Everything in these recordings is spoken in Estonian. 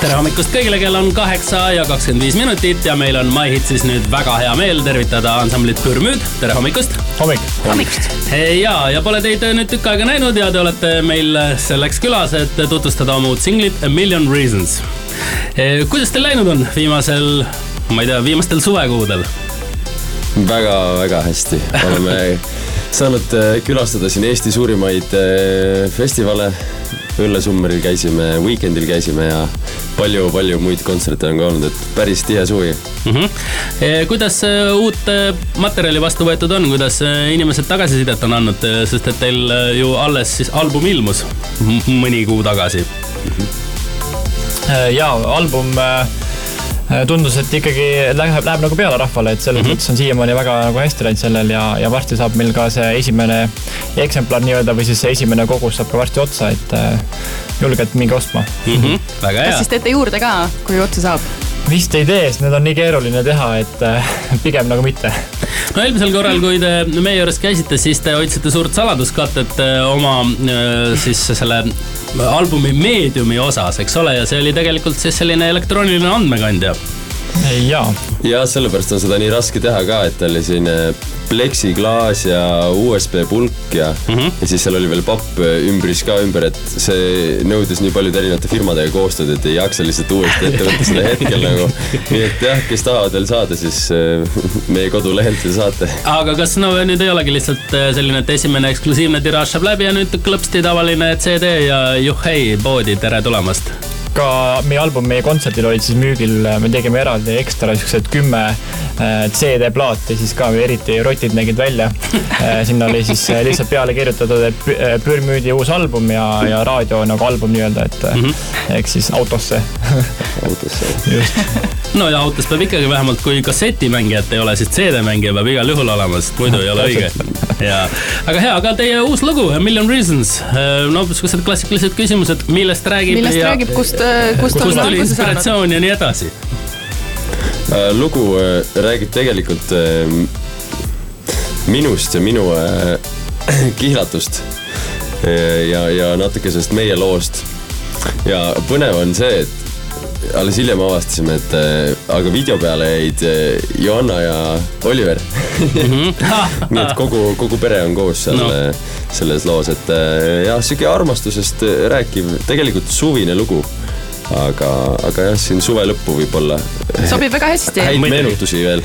tere hommikust kõigile, kell on kaheksa ja kakskümmend viis minutit ja meil on MyHitsis nüüd väga hea meel tervitada ansamblit Pürmüüd, tere hommikust. hommik. hommikust. ja, ja pole teid nüüd tükk aega näinud ja te olete meil selleks külas, et tutvustada oma uut singlit A Million Reasons. kuidas teil läinud on viimasel, ma ei tea, viimastel suvekuudel? Väga-väga hästi, oleme saanud äh, külastada siin Eesti suurimaid äh, festivale. Õllesummeril käisime, Weekendil käisime ja palju-palju muid kontserte on ka olnud, et päris tihe suvi mm. -hmm. kuidas uut materjali vastu võetud on, kuidas inimesed tagasisidet on andnud, sest et teil ju alles siis album ilmus mõni kuu tagasi mm. -hmm. ja album Äh, tundus, et ikkagi läheb, läheb nagu peale rahvale, et selles mm -hmm. mõttes on siiamaani väga nagu hästi läinud sellel ja, ja varsti saab meil ka see esimene eksemplar nii-öelda või siis see esimene kogus saab ka varsti otsa, et äh, julgelt minge ostma mm. -hmm. väga hea. kas siis teete juurde ka, kui otsa saab? Vist ei tee, sest need on nii keeruline teha, et äh, pigem nagu mitte. no eelmisel korral, kui te meie juures käisite, siis te hoidsite suurt saladuskatet äh, oma äh, siis selle albumi meediumi osas, eks ole, ja see oli tegelikult siis selline elektrooniline andmekandja. jaa. ja sellepärast on seda nii raske teha ka, et ta oli selline pleksiklaas ja USB pulk ja mm, -hmm. ja siis seal oli veel papp ümbris ka ümber, et see nõudis nii paljude erinevate firmadega koostööd, et ei jaksa lihtsalt uuesti ette võtta seda hetkel nagu. nii et jah, kes tahavad veel saada, siis äh, meie kodulehelt veel saate. aga kas no nüüd ei olegi lihtsalt äh, selline, et esimene eksklusiivne tiraaž saab läbi ja nüüd klõpsti tavaline CD ja juhhei poodi, tere tulemast ka meie album meie kontserdil olid siis müügil, me tegime eraldi ekstra siuksed kümme äh, CD-plaati, siis ka eriti rotid nägid välja. Äh, sinna oli siis äh, lihtsalt peale kirjutatud, et Pürmüüdi uus album ja, ja raadio nagu album nii-öelda, et mm -hmm. ehk siis autosse autosse. just no ja autos peab ikkagi vähemalt, kui kassetimängijat ei ole, siis CD-mängija peab igal juhul olema, sest muidu ei ole õige. ja, aga hea, aga teie uus lugu, A Million Reasons, no siuksed klassikalised küsimused, millest räägib. millest ja... räägib, kust kust, kust tuli inspiratsioon ja nii edasi? Äh, lugu äh, räägib tegelikult äh, minust ja minu kihlatust ja, ja natuke sellest meie loost. ja põnev on see, et alles hiljem avastasime, et aga video peale jäid Johanna ja Oliver mhm. nii et kogu, kogu pere on koos seal no. selles loos, et jah, sihuke armastusest rääkiv, tegelikult suvine lugu aga, aga jah, siin suve lõppu võib-olla. sobib väga hästi. häid meenutusi veel.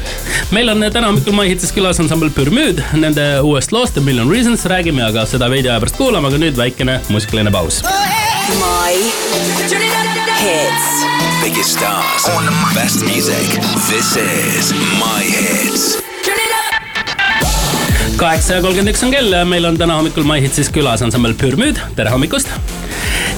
meil on täna hommikul MyHitis külas ansambel Pürmüüd, nende uuest loost A Million Reasons räägime, aga seda veidi aja pärast kuulame, aga nüüd väikene muusikaline paus. My hits. Biggest stars, best music. This is My Hits kaheksa ja kolmkümmend üks on kell ja meil on täna hommikul MyHitsis külas ansambel Pürmüüd, tere hommikust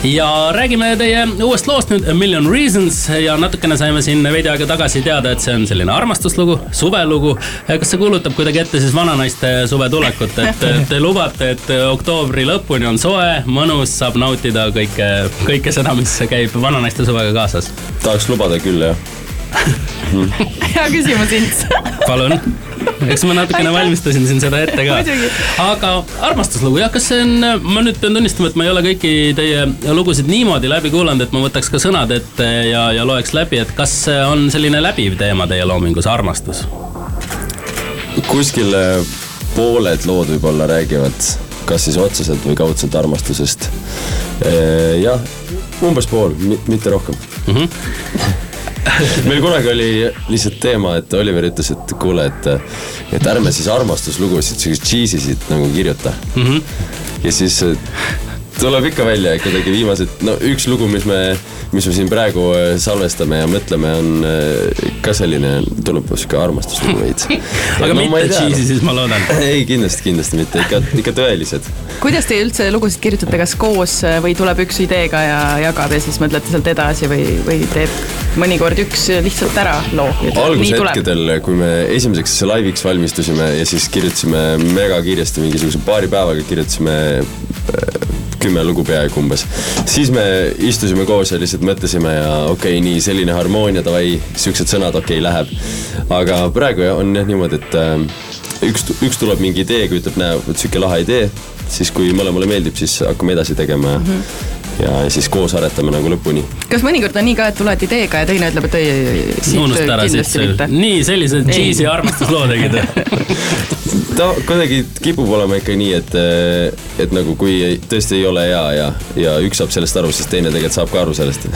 ja räägime teie uuest loost nüüd A Million Reasons ja natukene saime siin veidi aega tagasi teada, et see on selline armastuslugu, suvelugu. kas see kuulutab kuidagi ette siis vananaiste suvetulekut, et te lubate, et oktoobri lõpuni on soe, mõnus, saab nautida kõike, kõike seda, mis käib vananaiste suvega kaasas? tahaks lubada küll, jah hea küsimus, Ints. palun eks ma natukene valmistasin siin seda ette ka. aga armastuslugu, jah, kas see on, ma nüüd pean tunnistama, et ma ei ole kõiki teie lugusid niimoodi läbi kuulanud, et ma võtaks ka sõnad ette ja, ja loeks läbi, et kas see on selline läbiv teema teie loomingus, armastus? kuskil pooled lood võib-olla räägivad kas siis otseselt või kaudselt armastusest. jah, umbes pool, mitte rohkem mm. -hmm meil kunagi oli lihtsalt teema, et Oliver ütles, et kuule, et, et ärme siis armastuslugusid, siukseid cheesy'sid nagu kirjuta mm. -hmm. ja siis tuleb ikka välja kuidagi viimased, no üks lugu, mis me, mis me siin praegu äh, salvestame ja mõtleme, on äh, ka selline, tuleb sihuke armastuslugu veits. aga no, mitte cheesy siis ma loodan. ei, kindlasti, kindlasti mitte, ikka, ikka tõelised. kuidas te üldse lugusid kirjutate, kas koos äh, või tuleb üks ideega ja jagab ja siis mõtlete sealt edasi või, või teeb mõnikord üks lihtsalt ära loo? algushetkedel, kui me esimeseks laiviks valmistusime ja siis kirjutasime mega kiiresti, mingisuguse paari päevaga kirjutasime kümme lugu peaaegu umbes. siis me istusime koos ja lihtsalt mõtlesime ja okei okay,, nii selline harmoonia, davai, siuksed sõnad, okei okay,, läheb. aga praegu on jah niimoodi, et äh, üks, üks tuleb mingi ideega, ütleb, näe, vot sihuke lahe idee. siis, kui mõlemale meeldib, siis hakkame edasi tegema ja mm. -hmm. Ja siis koos aretame nagu lõpuni. kas mõnikord on nii ka, et tuled ideega ja teine ütleb, et ei, ei, ei, siit kindlasti mitte. nii sellised cheesy armastusloo tegid. ta kuidagi kipub olema ikka nii, et, et nagu kui ei- tõesti ei ole hea ja, ja üks saab sellest aru, siis teine tegelikult saab ka aru sellest.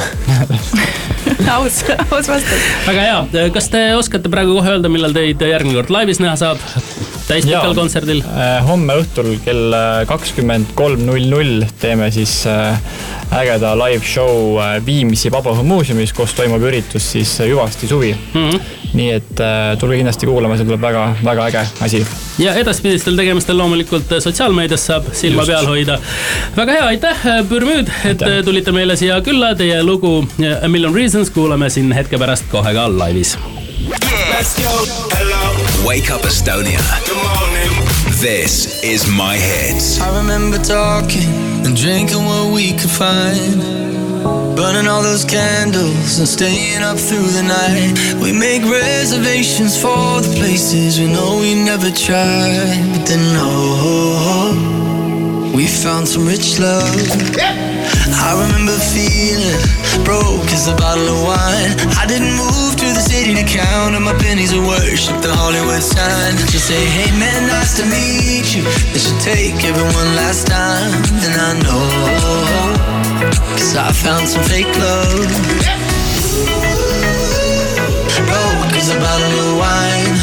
aus, aus vastus. väga hea, kas te oskate praegu kohe öelda, millal teid järgmine kord laivis näha saab? Täispikal kontserdil? Äh, homme õhtul kell kakskümmend kolm null null teeme siis äh, ägeda live show äh, Viimsi Vabaõhumuuseumis, kus toimub üritus siis äh, Hüvasti suvi. Mhm. nii et äh, tulge kindlasti kuulama, see tuleb väga, väga äge asi. ja edaspidistel tegemistel loomulikult sotsiaalmeedias saab silma Just. peal hoida. väga hea, aitäh, Pürmüüd, et Aitäh. tulite meile siia külla, teie lugu A Million Reasons kuulame siin hetke pärast kohe ka laivis. Let's go. Hello. Wake up Estonia. Good morning. This is my hits. I remember talking and drinking what we could find. Burning all those candles and staying up through the night. We make reservations for the places we know we never tried. But then, oh, we found some rich love. I remember feeling broke as a bottle of wine. I didn't move to the city to count on my pennies of worship the Hollywood sign. Just say, hey man, nice to meet you. They should take everyone last time. And I know, cause I found some fake love. Broke as a bottle of wine.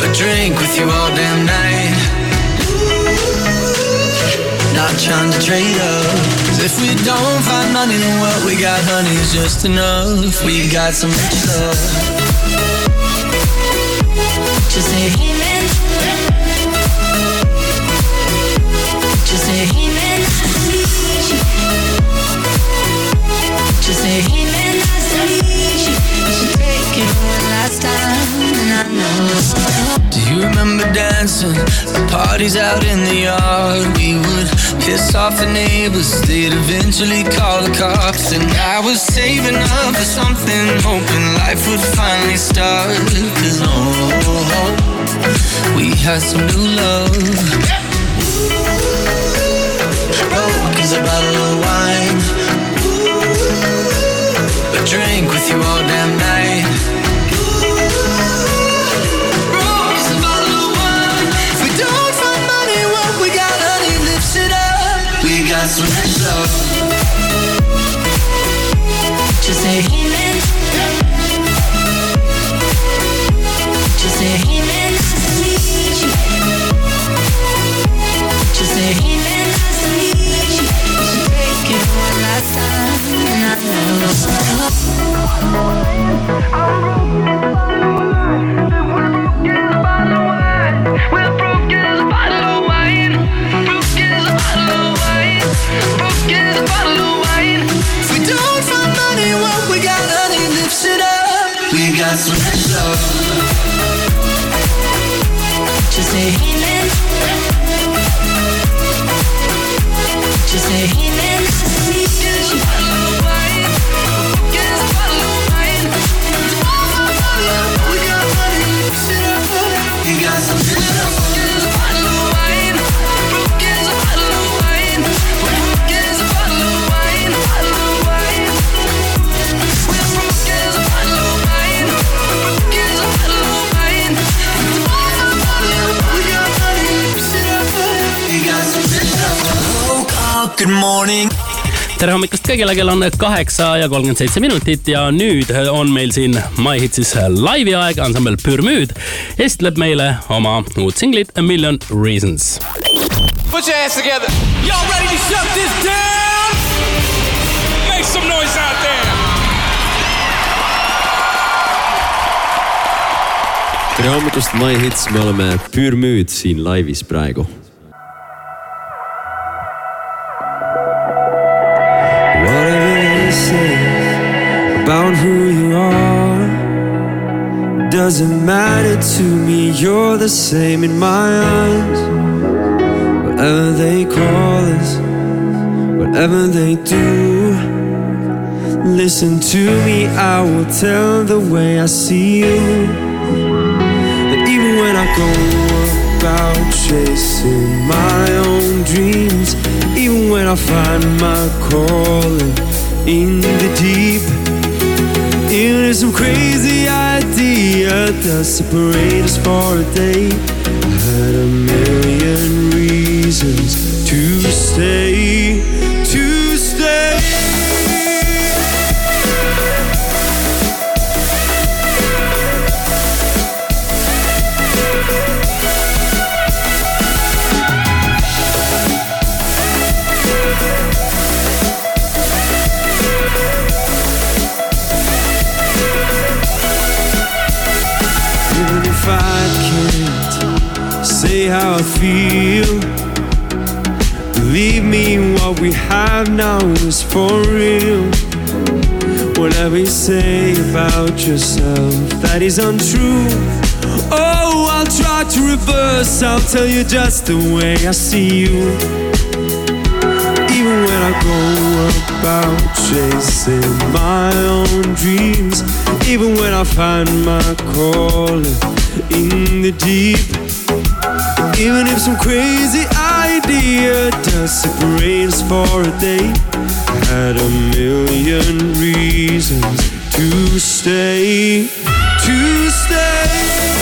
But drink with you all damn night not trying to trade up. Cause if we don't find money, then what we got, honey, is just enough. We got some rich love. Just say amen. Just say amen. Just say amen. I said, she, she, she, she, she, last time, and I know. Do you remember dancing at parties out in the yard? We would piss off the neighbors, they'd eventually call the cops. And I was saving up for something, hoping life would finally start. Cause oh, we had some new love. Broke as a bottle of wine. But drink with you all damn just a human got so much love. Just say, hey, Just a healing. Good morning. tere hommikust kõigile, kell on kaheksa ja kolmkümmend seitse minutit ja nüüd on meil siin My Hitsis laivi aeg, ansambel Pürmüüd esitleb meile oma uut singlit A Million Reasons. Put your hands together. Y'all ready to shut this down? Make some noise out there. tere hommikust, My Hits, me oleme Pürmüüd siin laivis praegu. About who you are doesn't matter to me. You're the same in my eyes. Whatever they call us, whatever they do, listen to me. I will tell the way I see you. That even when I go about chasing my own dreams, even when I find my calling in the deep. If some crazy idea does separate us for a day, I had a million reasons to stay, feel, believe me, what we have now is for real. Whatever you say about yourself, that is untrue. Oh, I'll try to reverse, I'll tell you just the way I see you. Even when I go about chasing my own dreams, even when I find my calling in the deep, even if some crazy idea does separate us for a day, I had a million reasons to stay, to stay.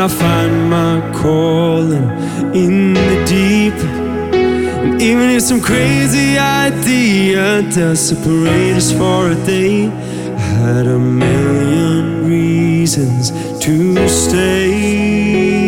I find my calling in the deep, and even if some crazy idea does separate us for a day, I had a million reasons to stay.